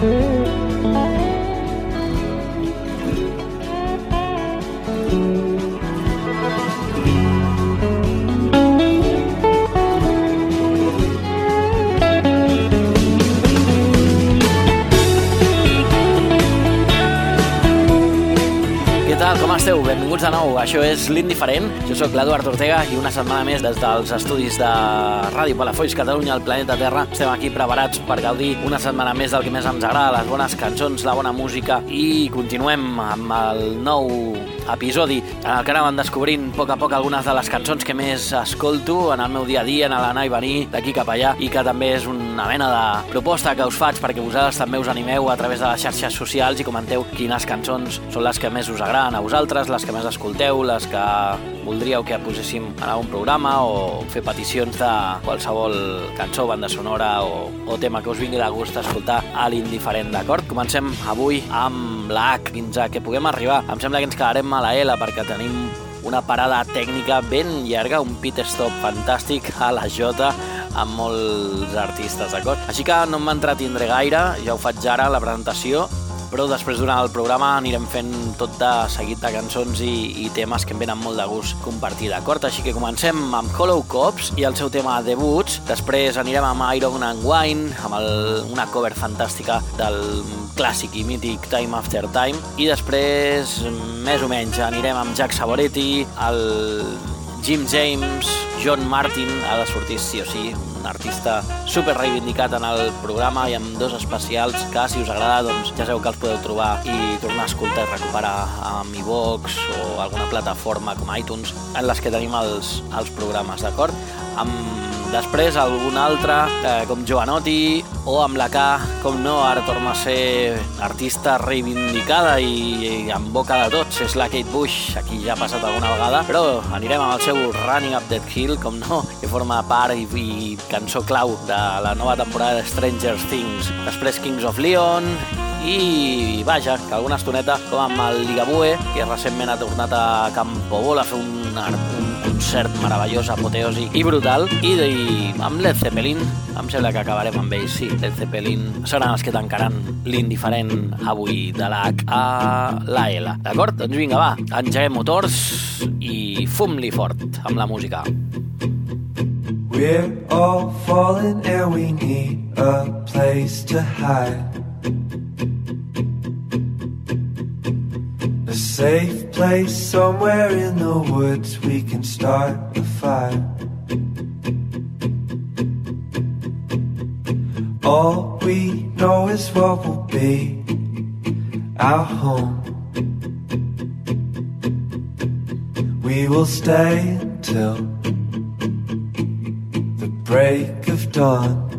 Mm-hmm. Això és l'Indiferent. Jo sóc l'Eduard Ortega i una setmana més des dels estudis de Ràdio Palafolls Catalunya, al planeta Terra, estem aquí preparats per gaudir una setmana més del que més ens agrada, les bones cançons, la bona música i continuem amb el nou episodi en el que anàvem descobrint a poc a poc algunes de les cançons que més escolto en el meu dia a dia, en l'anar i venir d'aquí cap allà i que també és una mena de proposta que us faig perquè vosaltres també us animeu a través de les xarxes socials i comenteu quines cançons són les que més us agraden a vosaltres, les que més escolteu, les que voldríeu que poséssim en algun programa o fer peticions de qualsevol cançó, banda sonora o, o tema que us vingui de gust escoltar a l'indiferent, d'acord? Comencem avui amb la H fins a que puguem arribar. Em sembla que ens quedarem a la L perquè tenim una parada tècnica ben llarga, un pit stop fantàstic a la J amb molts artistes, d'acord? Així que no m'entretindré gaire, ja ho faig ara, la presentació, però després durant el programa anirem fent tot de seguit de cançons i, i temes que em venen molt de gust compartir, d'acord? Així que comencem amb Hollow Cops i el seu tema Debuts, després anirem amb Iron and Wine, amb el, una cover fantàstica del clàssic i mític Time After Time, i després, més o menys, anirem amb Jack Savoretti, el Jim James, John Martin, ha de sortir sí o sí, un artista super reivindicat en el programa i amb dos especials que si us agrada doncs ja sabeu que els podeu trobar i tornar a escoltar i recuperar amb iVox o alguna plataforma com iTunes en les que tenim els, els programes, d'acord? Amb Després algun altre, eh, com Giovanotti, o amb la K, com no, ara torna a ser artista reivindicada i, i boca de tots, és la Kate Bush, aquí ja ha passat alguna vegada, però anirem amb el seu Running Up That Hill, com no, que forma part i, i cançó clau de la nova temporada de Stranger Things. Després Kings of Leon, i vaja, que alguna estoneta com amb el Ligabue, que recentment ha tornat a Campobol a fer un, un concert meravellós, apoteosi i brutal, i, i amb Led Zeppelin, em sembla que acabarem amb ells, sí, Led Zeppelin seran els que tancaran l'indiferent avui de la H a la L. D'acord? Doncs vinga, va, engeguem motors i fum-li fort amb la música. We're all falling and we need a place to hide safe place somewhere in the woods we can start a fire. All we know is what will be our home. We will stay until the break of dawn.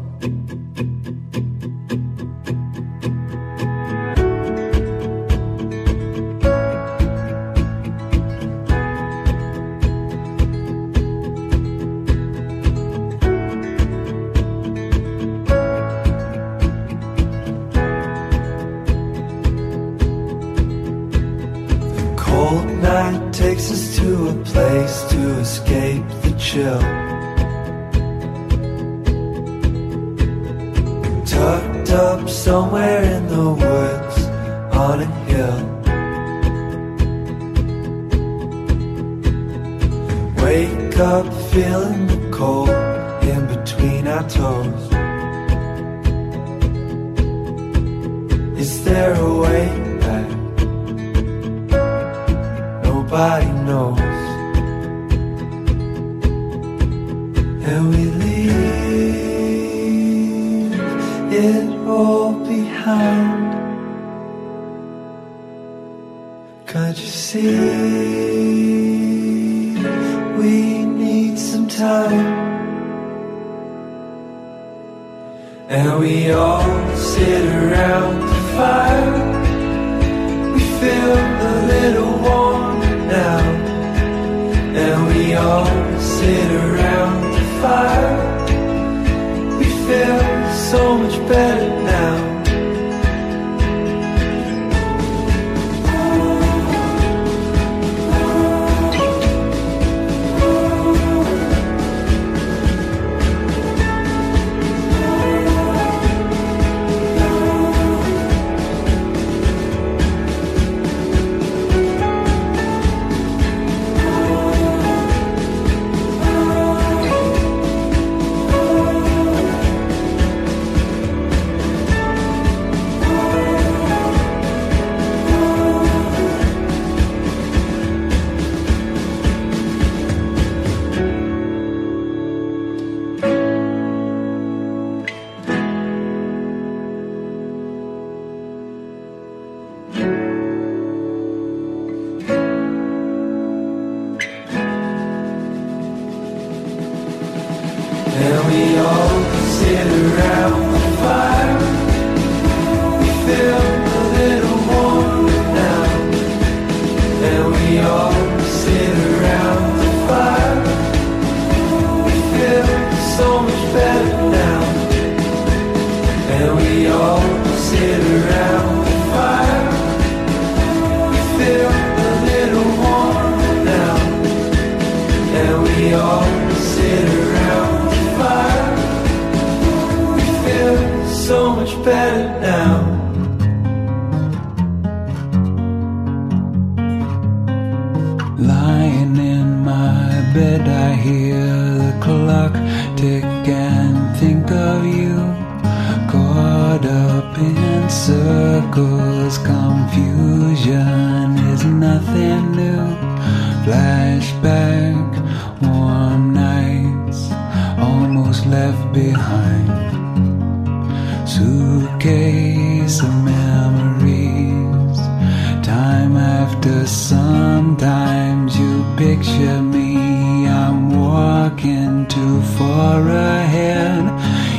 Far ahead.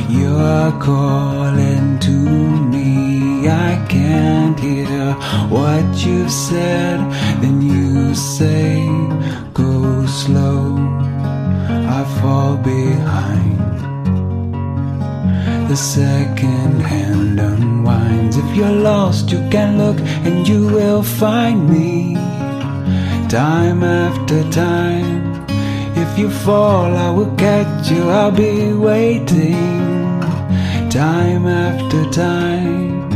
You're calling to me. I can't hear what you've said. Then you say, Go slow. I fall behind. The second hand unwinds. If you're lost, you can look and you will find me. Time after time. If you fall, I will catch you. I'll be waiting. Time after time.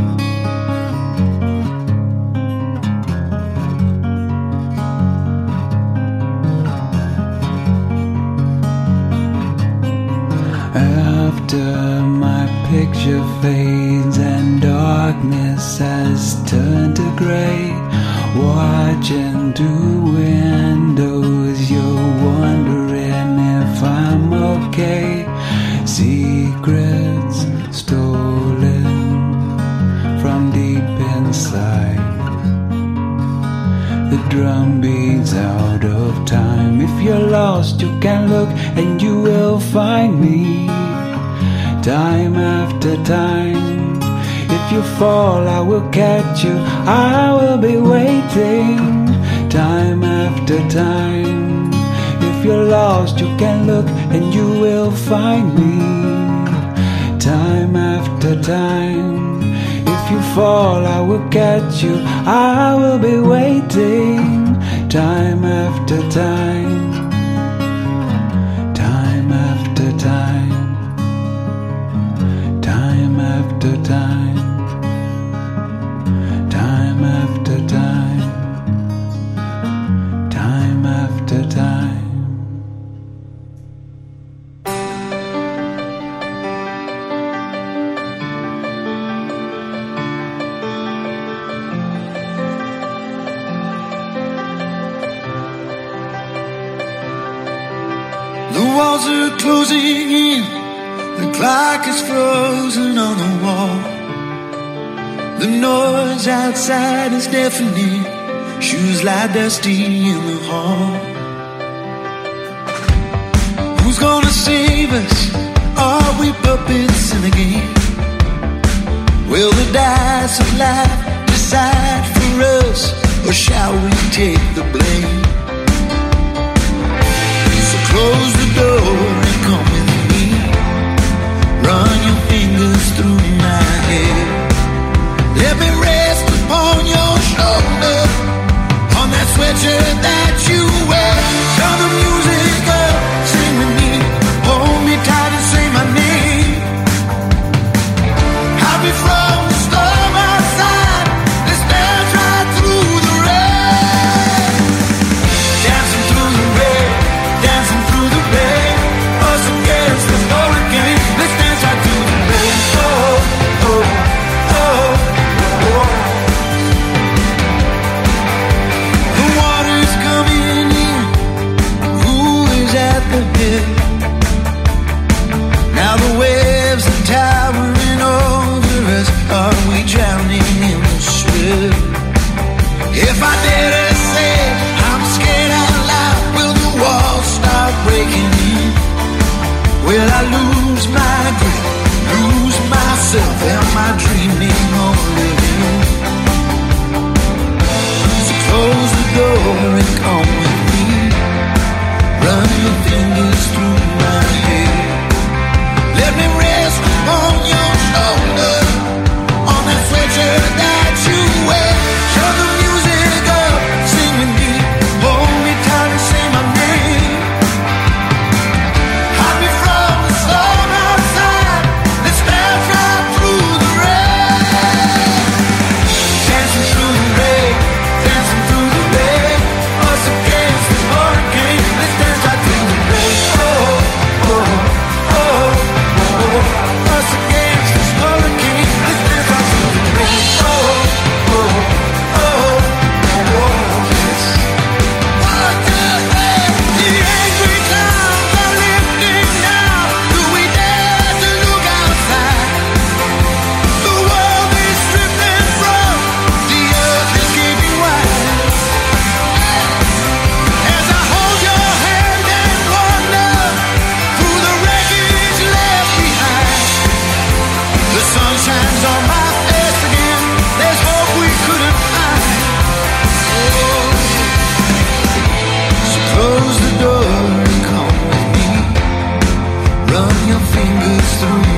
After my picture fades and darkness has turned to gray, watching through windows, find me. Time after time. If you fall, I will catch you. I will be waiting. Time after time. If you're lost, you can look and you will find me. Time after time. If you fall, I will catch you. I will be waiting. Time after time. Deafening. Shoes lie dusty in the hall. Who's gonna save us? Are we puppets in the game? Will the dice of life decide for us? Or shall we take the blame? So close the door and come with me. Run your fingers through my hair. Let me upon on that sweatshirt that you wear. So.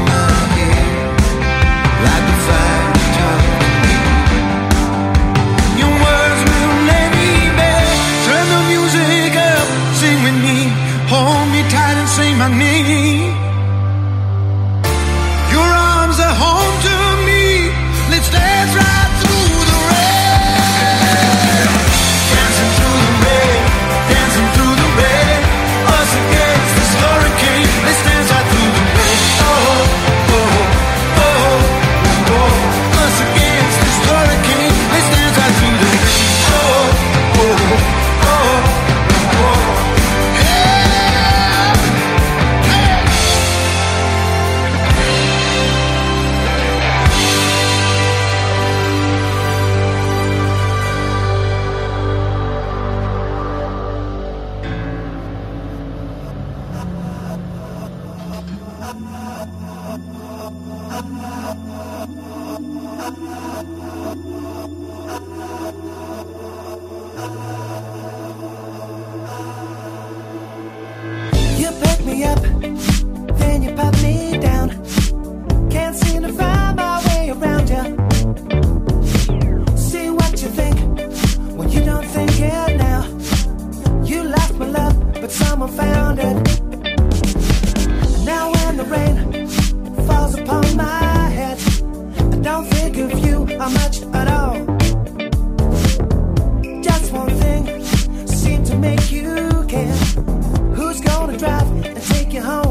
and take you home.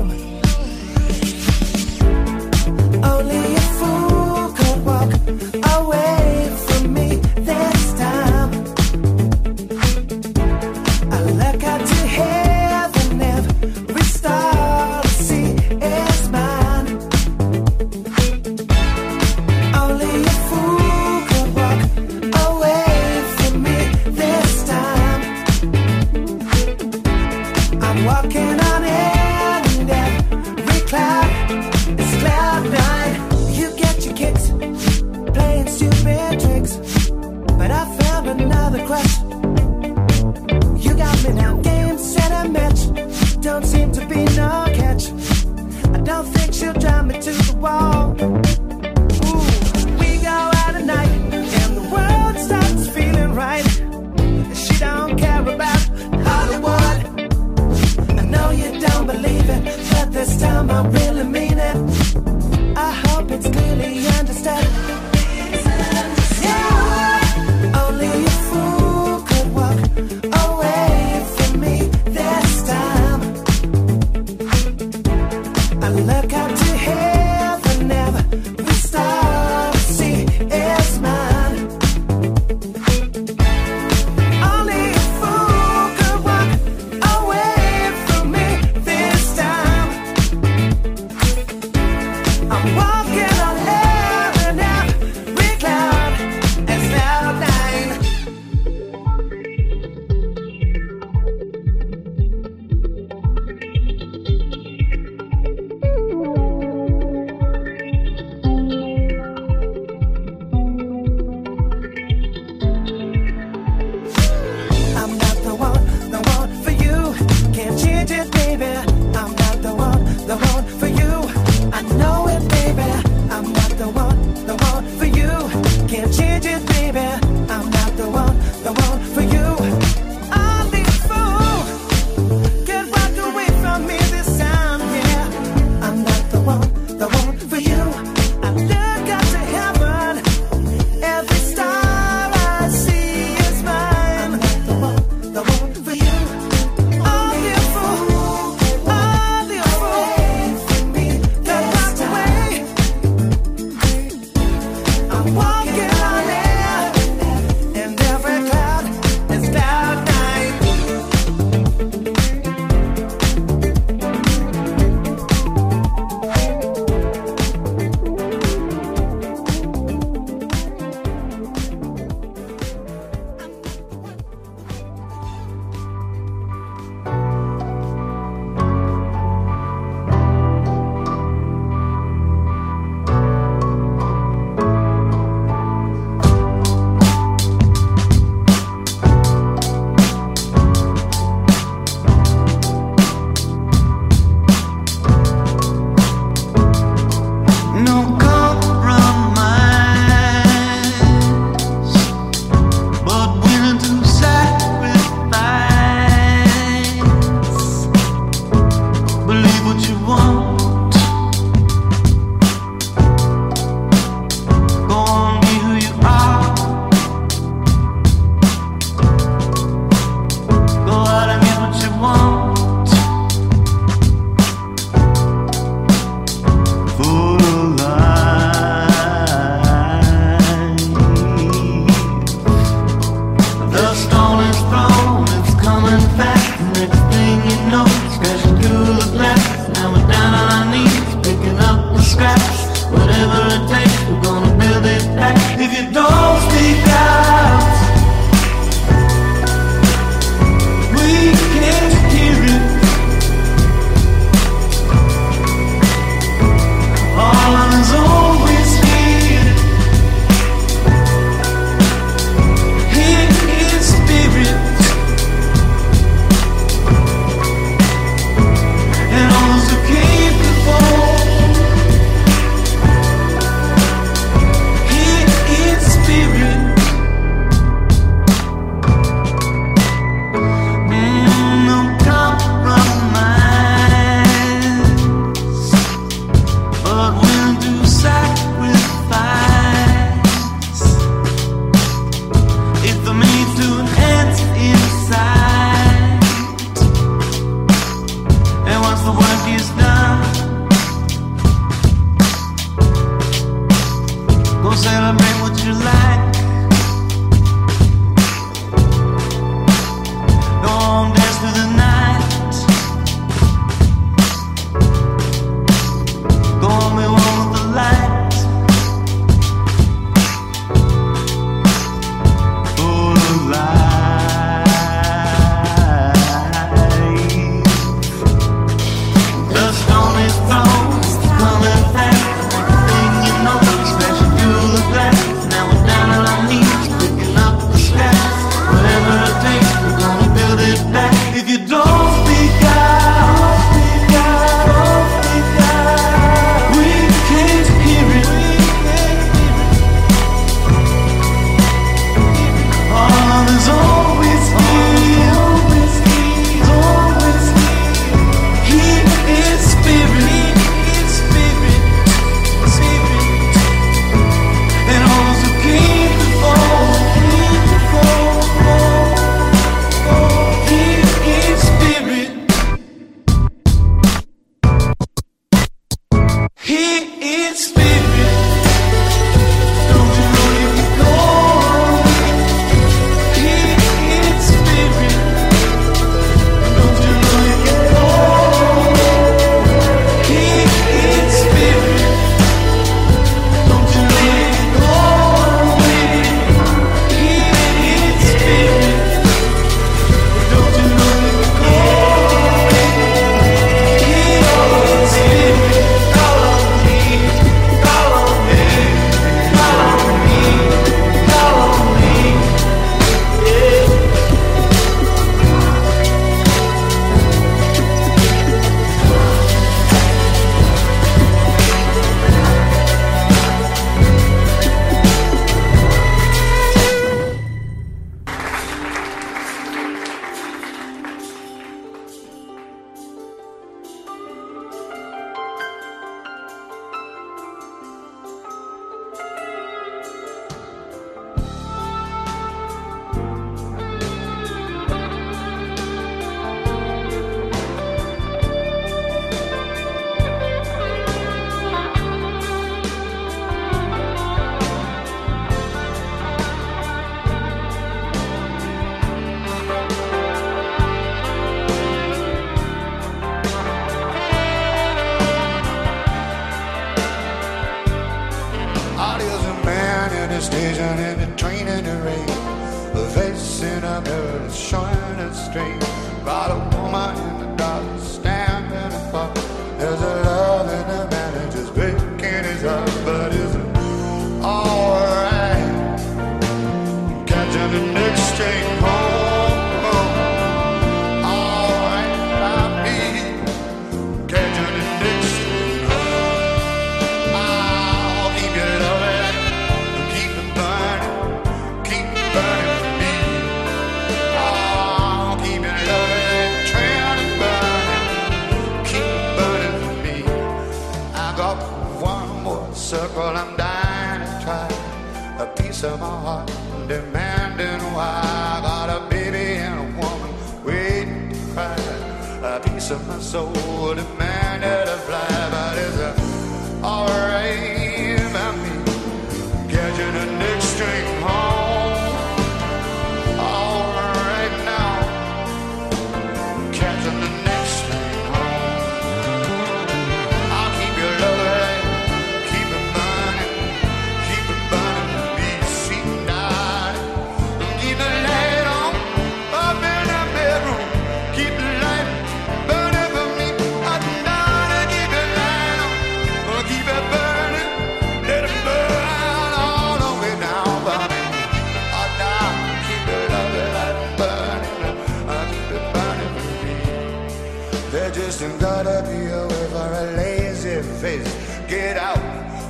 of my soul and man.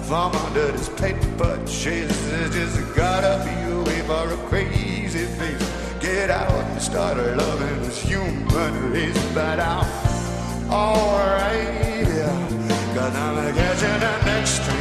from under this paper chase. Just gotta be away for a crazy face. Get out and start loving this human race. But I'm alright, yeah. Cause I'm catching the next train.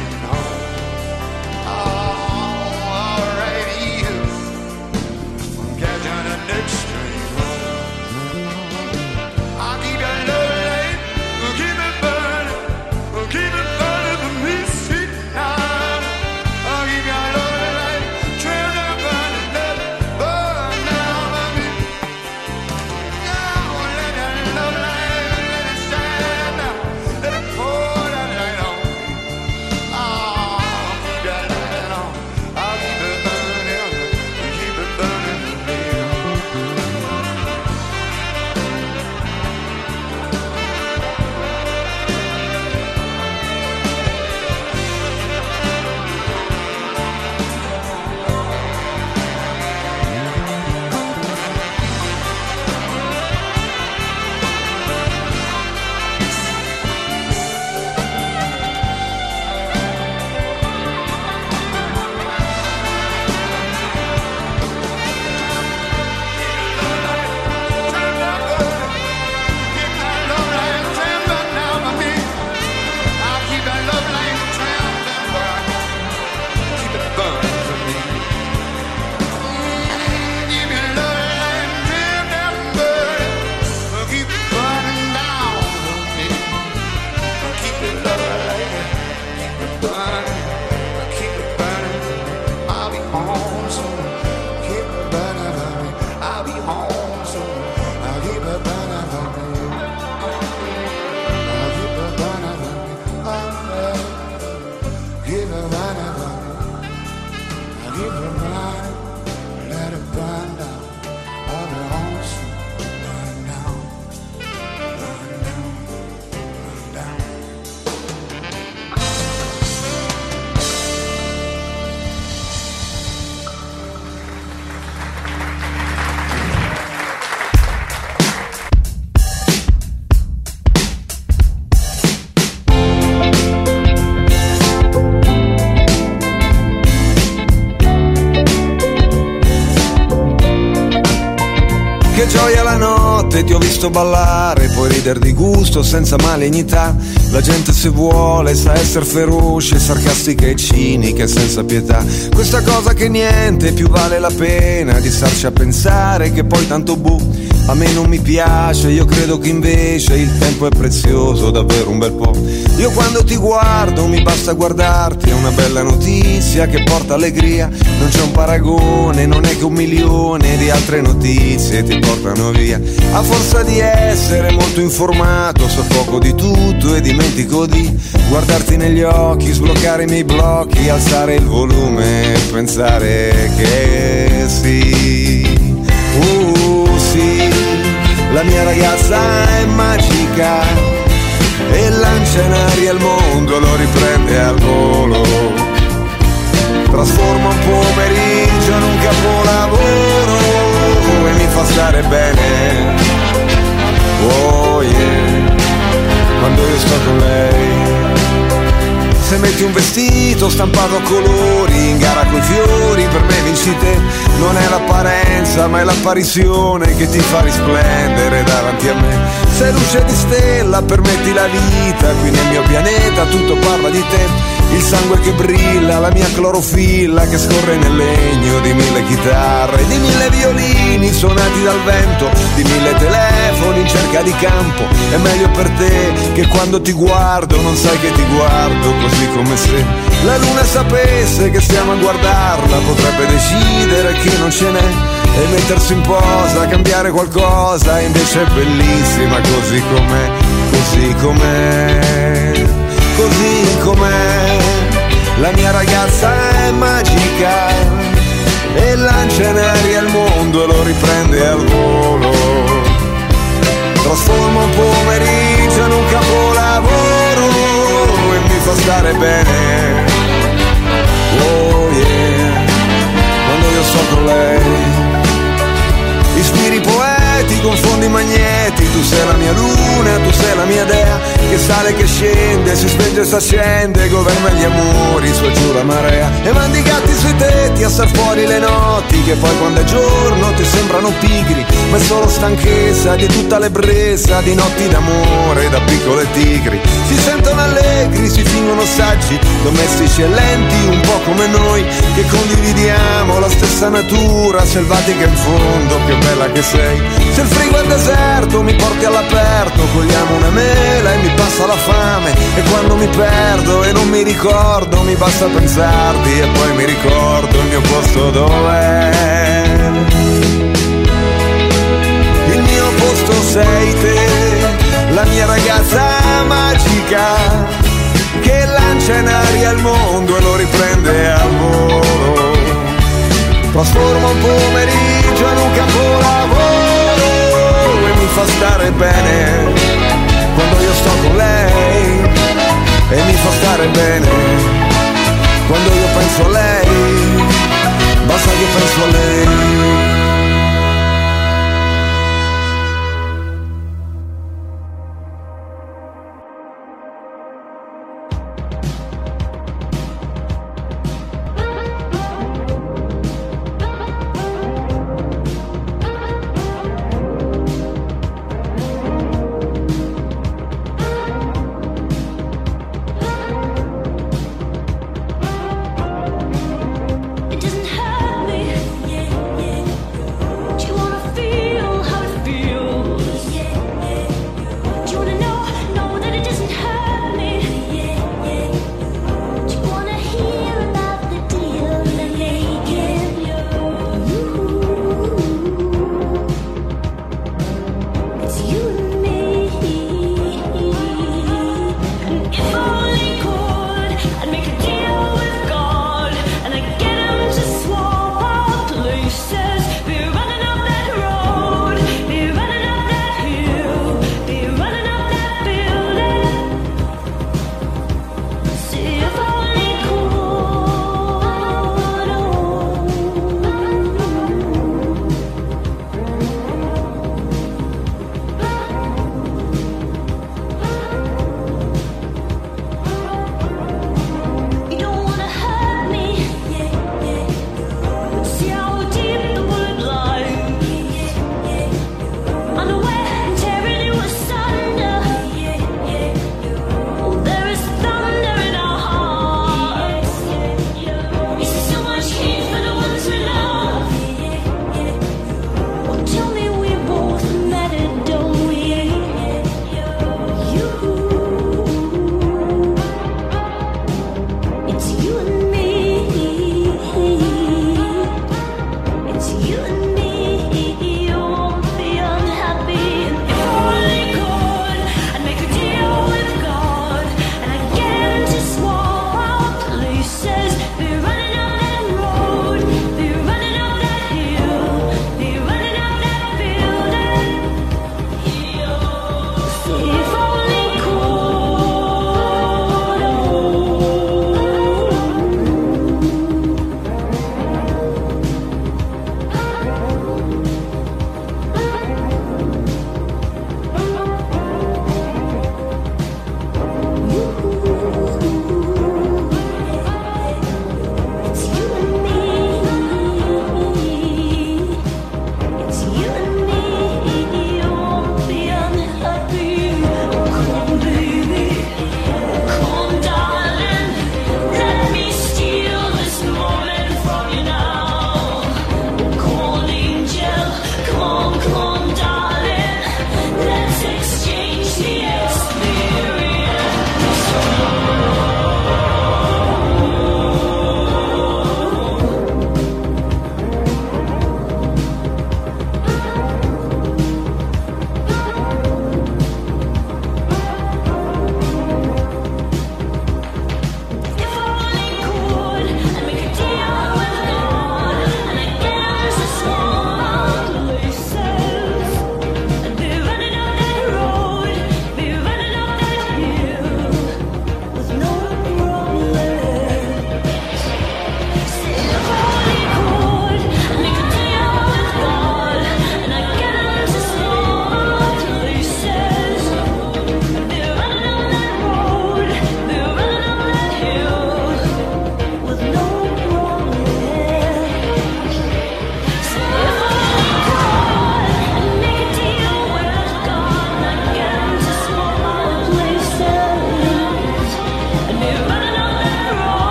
che gioia la notte, ti ho visto ballare, puoi ridere di gusto senza malignità. La gente se vuole sa essere feroce, sarcastica e cinica e senza pietà. Questa cosa che niente più vale la pena di starci a pensare che poi tanto buh a me non mi piace, io credo che invece il tempo è prezioso, davvero un bel po'. Io quando ti guardo mi basta guardarti, è una bella notizia che porta allegria. Non c'è un paragone, non è che un milione di altre notizie ti portano via. A forza di essere molto informato, so poco di tutto e dimentico di guardarti negli occhi, sbloccare i miei blocchi, alzare il volume e pensare che sì. La mia ragazza è magica e lancia in aria il mondo, lo riprende al volo. Trasforma un pomeriggio in un capolavoro e mi fa stare bene. Oh yeah, quando io sto con lei. Se metti un vestito stampato a colori in gara coi fiori, per me vinci te. Non è l'apparenza, ma è l'apparizione che ti fa risplendere davanti a me. Sei luce di stella, permetti la vita, qui nel mio pianeta tutto parla di te. Il sangue che brilla, la mia clorofilla che scorre nel legno di mille chitarre, di mille violini suonati dal vento, di mille telefoni in cerca di campo. È meglio per te che quando ti guardo non sai che ti guardo così come se la luna sapesse che stiamo a guardarla, potrebbe decidere che non ce n'è e mettersi in posa, cambiare qualcosa, invece è bellissima così com'è, così com'è, così com'è. La mia ragazza è magica e lancia in aria il mondo e lo riprende al volo. Trasforma un pomeriggio in un capolavoro e mi fa stare bene. Oh yeah, quando io con lei. Ispiri poeti, confondi magneti, tu sei la mia luna, tu sei la mia dea, che sale, che scende, si spenge e si accende, governa gli amori, su giù la marea, e mandi i gatti sui tetti a star fuori le notti, che poi quando è giorno ti sembrano pigri, ma è solo stanchezza di tutta l'ebbrezza, di notti d'amore, da piccole tigri, si sentono allegri, si fingono saggi, domestici e lenti, un po' come noi, che condividiamo la stessa natura, selvatica in fondo, che bella che sei, se il frigo è deserto mi porti all'aperto, cogliamo una mela e mi passa la fame, e quando mi perdo e non mi ricordo, mi basta pensarti e poi mi ricordo il mio posto dov'è. Il mio posto sei te, la mia ragazza magica, che lancia in aria il mondo e lo riprende a volo. Trasforma un pomeriggio in un capolavoro e mi fa stare bene io sto con lei e mi fa stare bene quando io penso a lei, basta che penso a lei.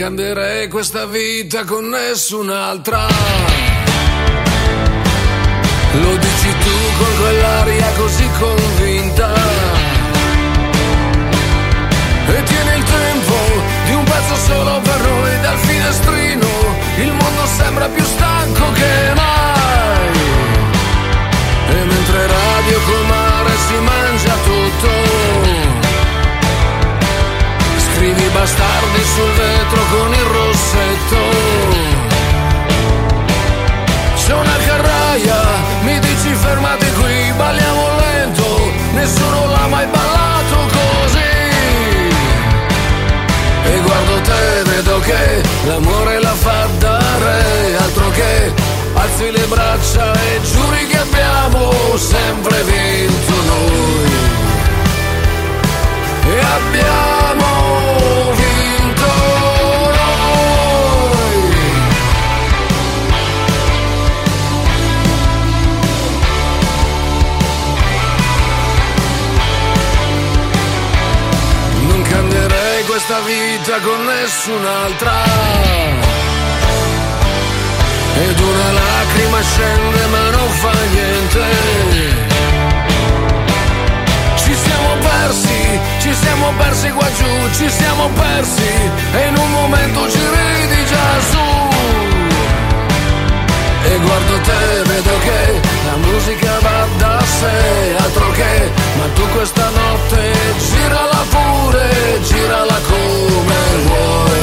Cambierei questa vita con nessun'altra. Lo dici tu con quell'aria così convinta. E tieni il tempo di un pezzo solo per noi dal finestrino. Il mondo sembra più stanco che mai. E mentre radio col mare si mangia tutto scrivi bastardi sul vetro con il rossetto. C'è una carraia, mi dici fermati qui, balliamo lento, nessuno l'ha mai ballato così. E guardo te, vedo che l'amore la fa dare, altro che alzi le braccia e giuri che abbiamo sempre vinto noi. Vita con nessun'altra. Ed una lacrima scende ma non fa niente. Siamo persi, ci siamo persi qua giù, ci siamo persi e in un momento ci già su. E guardo te, vedo che la musica va da sé, altro che, ma tu questa notte girala pure, girala come vuoi.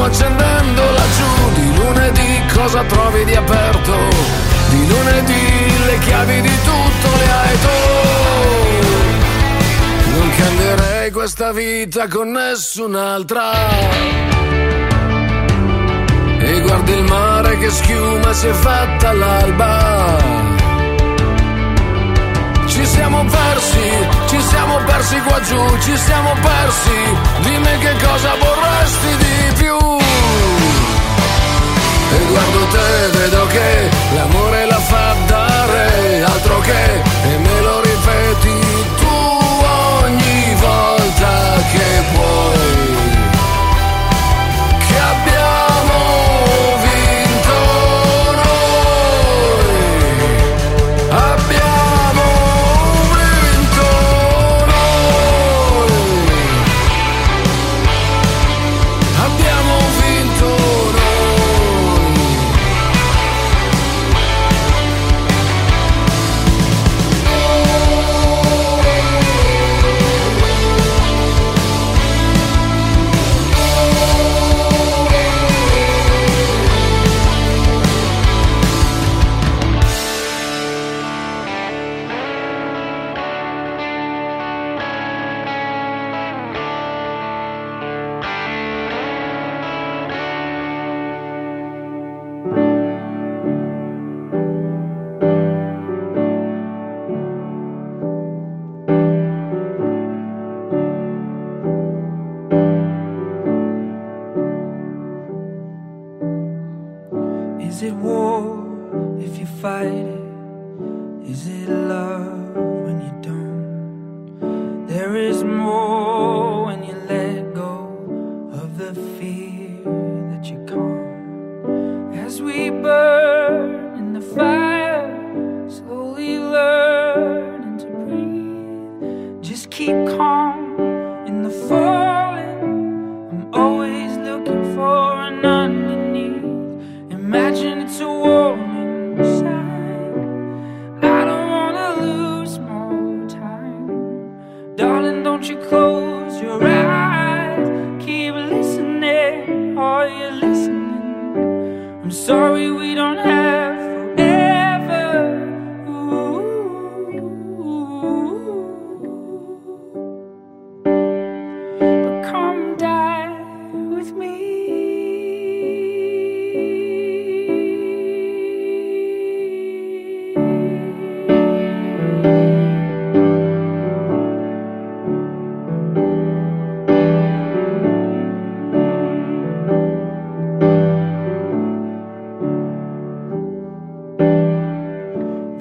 Stanno accendendo laggiù. Di lunedì cosa trovi di aperto? Di lunedì le chiavi di tutto le hai tu. Non cambierei questa vita con nessun'altra. E guardi il mare che schiuma si è fatta l'alba. Siamo persi, ci siamo persi qua giù, ci siamo persi. Dimmi che cosa vorresti di più. E guardo te, vedo che l'amore la fa dare, altro che, e me lo ripeti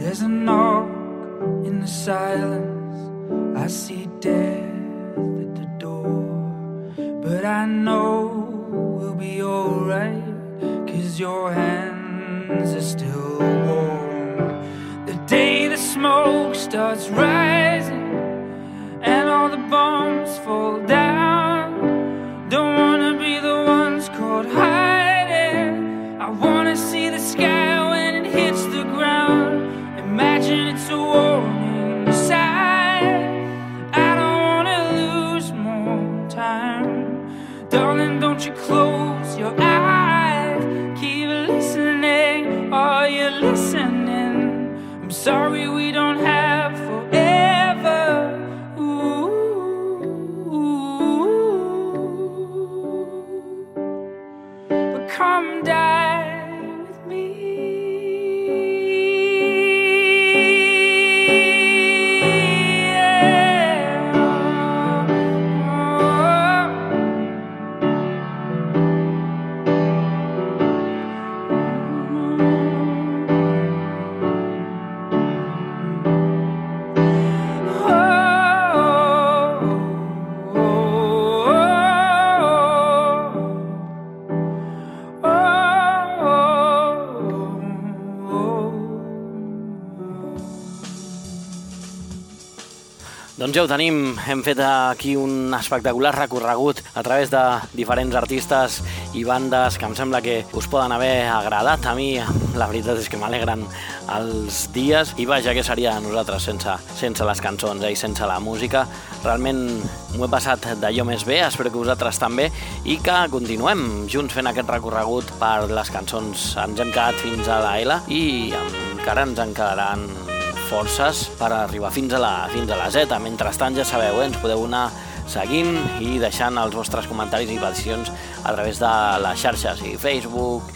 There's a knock in the silence. I see death at the door. But I know we'll be alright. Cause your hands are still warm. The day the smoke starts rising and all the bombs fall down. Doncs ja ho tenim, hem fet aquí un espectacular recorregut a través de diferents artistes i bandes que em sembla que us poden haver agradat. A mi la veritat és que m'alegren els dies i vaja, què seria de nosaltres sense, sense les cançons eh, i sense la música. Realment m'ho he passat d'allò més bé, espero que vosaltres també i que continuem junts fent aquest recorregut per les cançons. Ens hem quedat fins a la L i encara ens en quedaran forces per arribar fins a la, fins a la Z. Mentrestant, ja sabeu, eh, ens podeu anar seguint i deixant els vostres comentaris i peticions a través de les xarxes, i Facebook,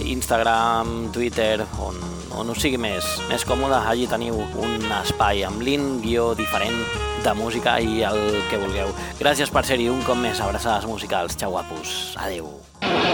Instagram, Twitter, on, on us sigui més, més còmode. Allí teniu un espai amb l'in, guió diferent de música i el que vulgueu. Gràcies per ser-hi un cop més. Abraçades musicals. Xau, guapos. Adeu. Been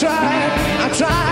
tried, I tried,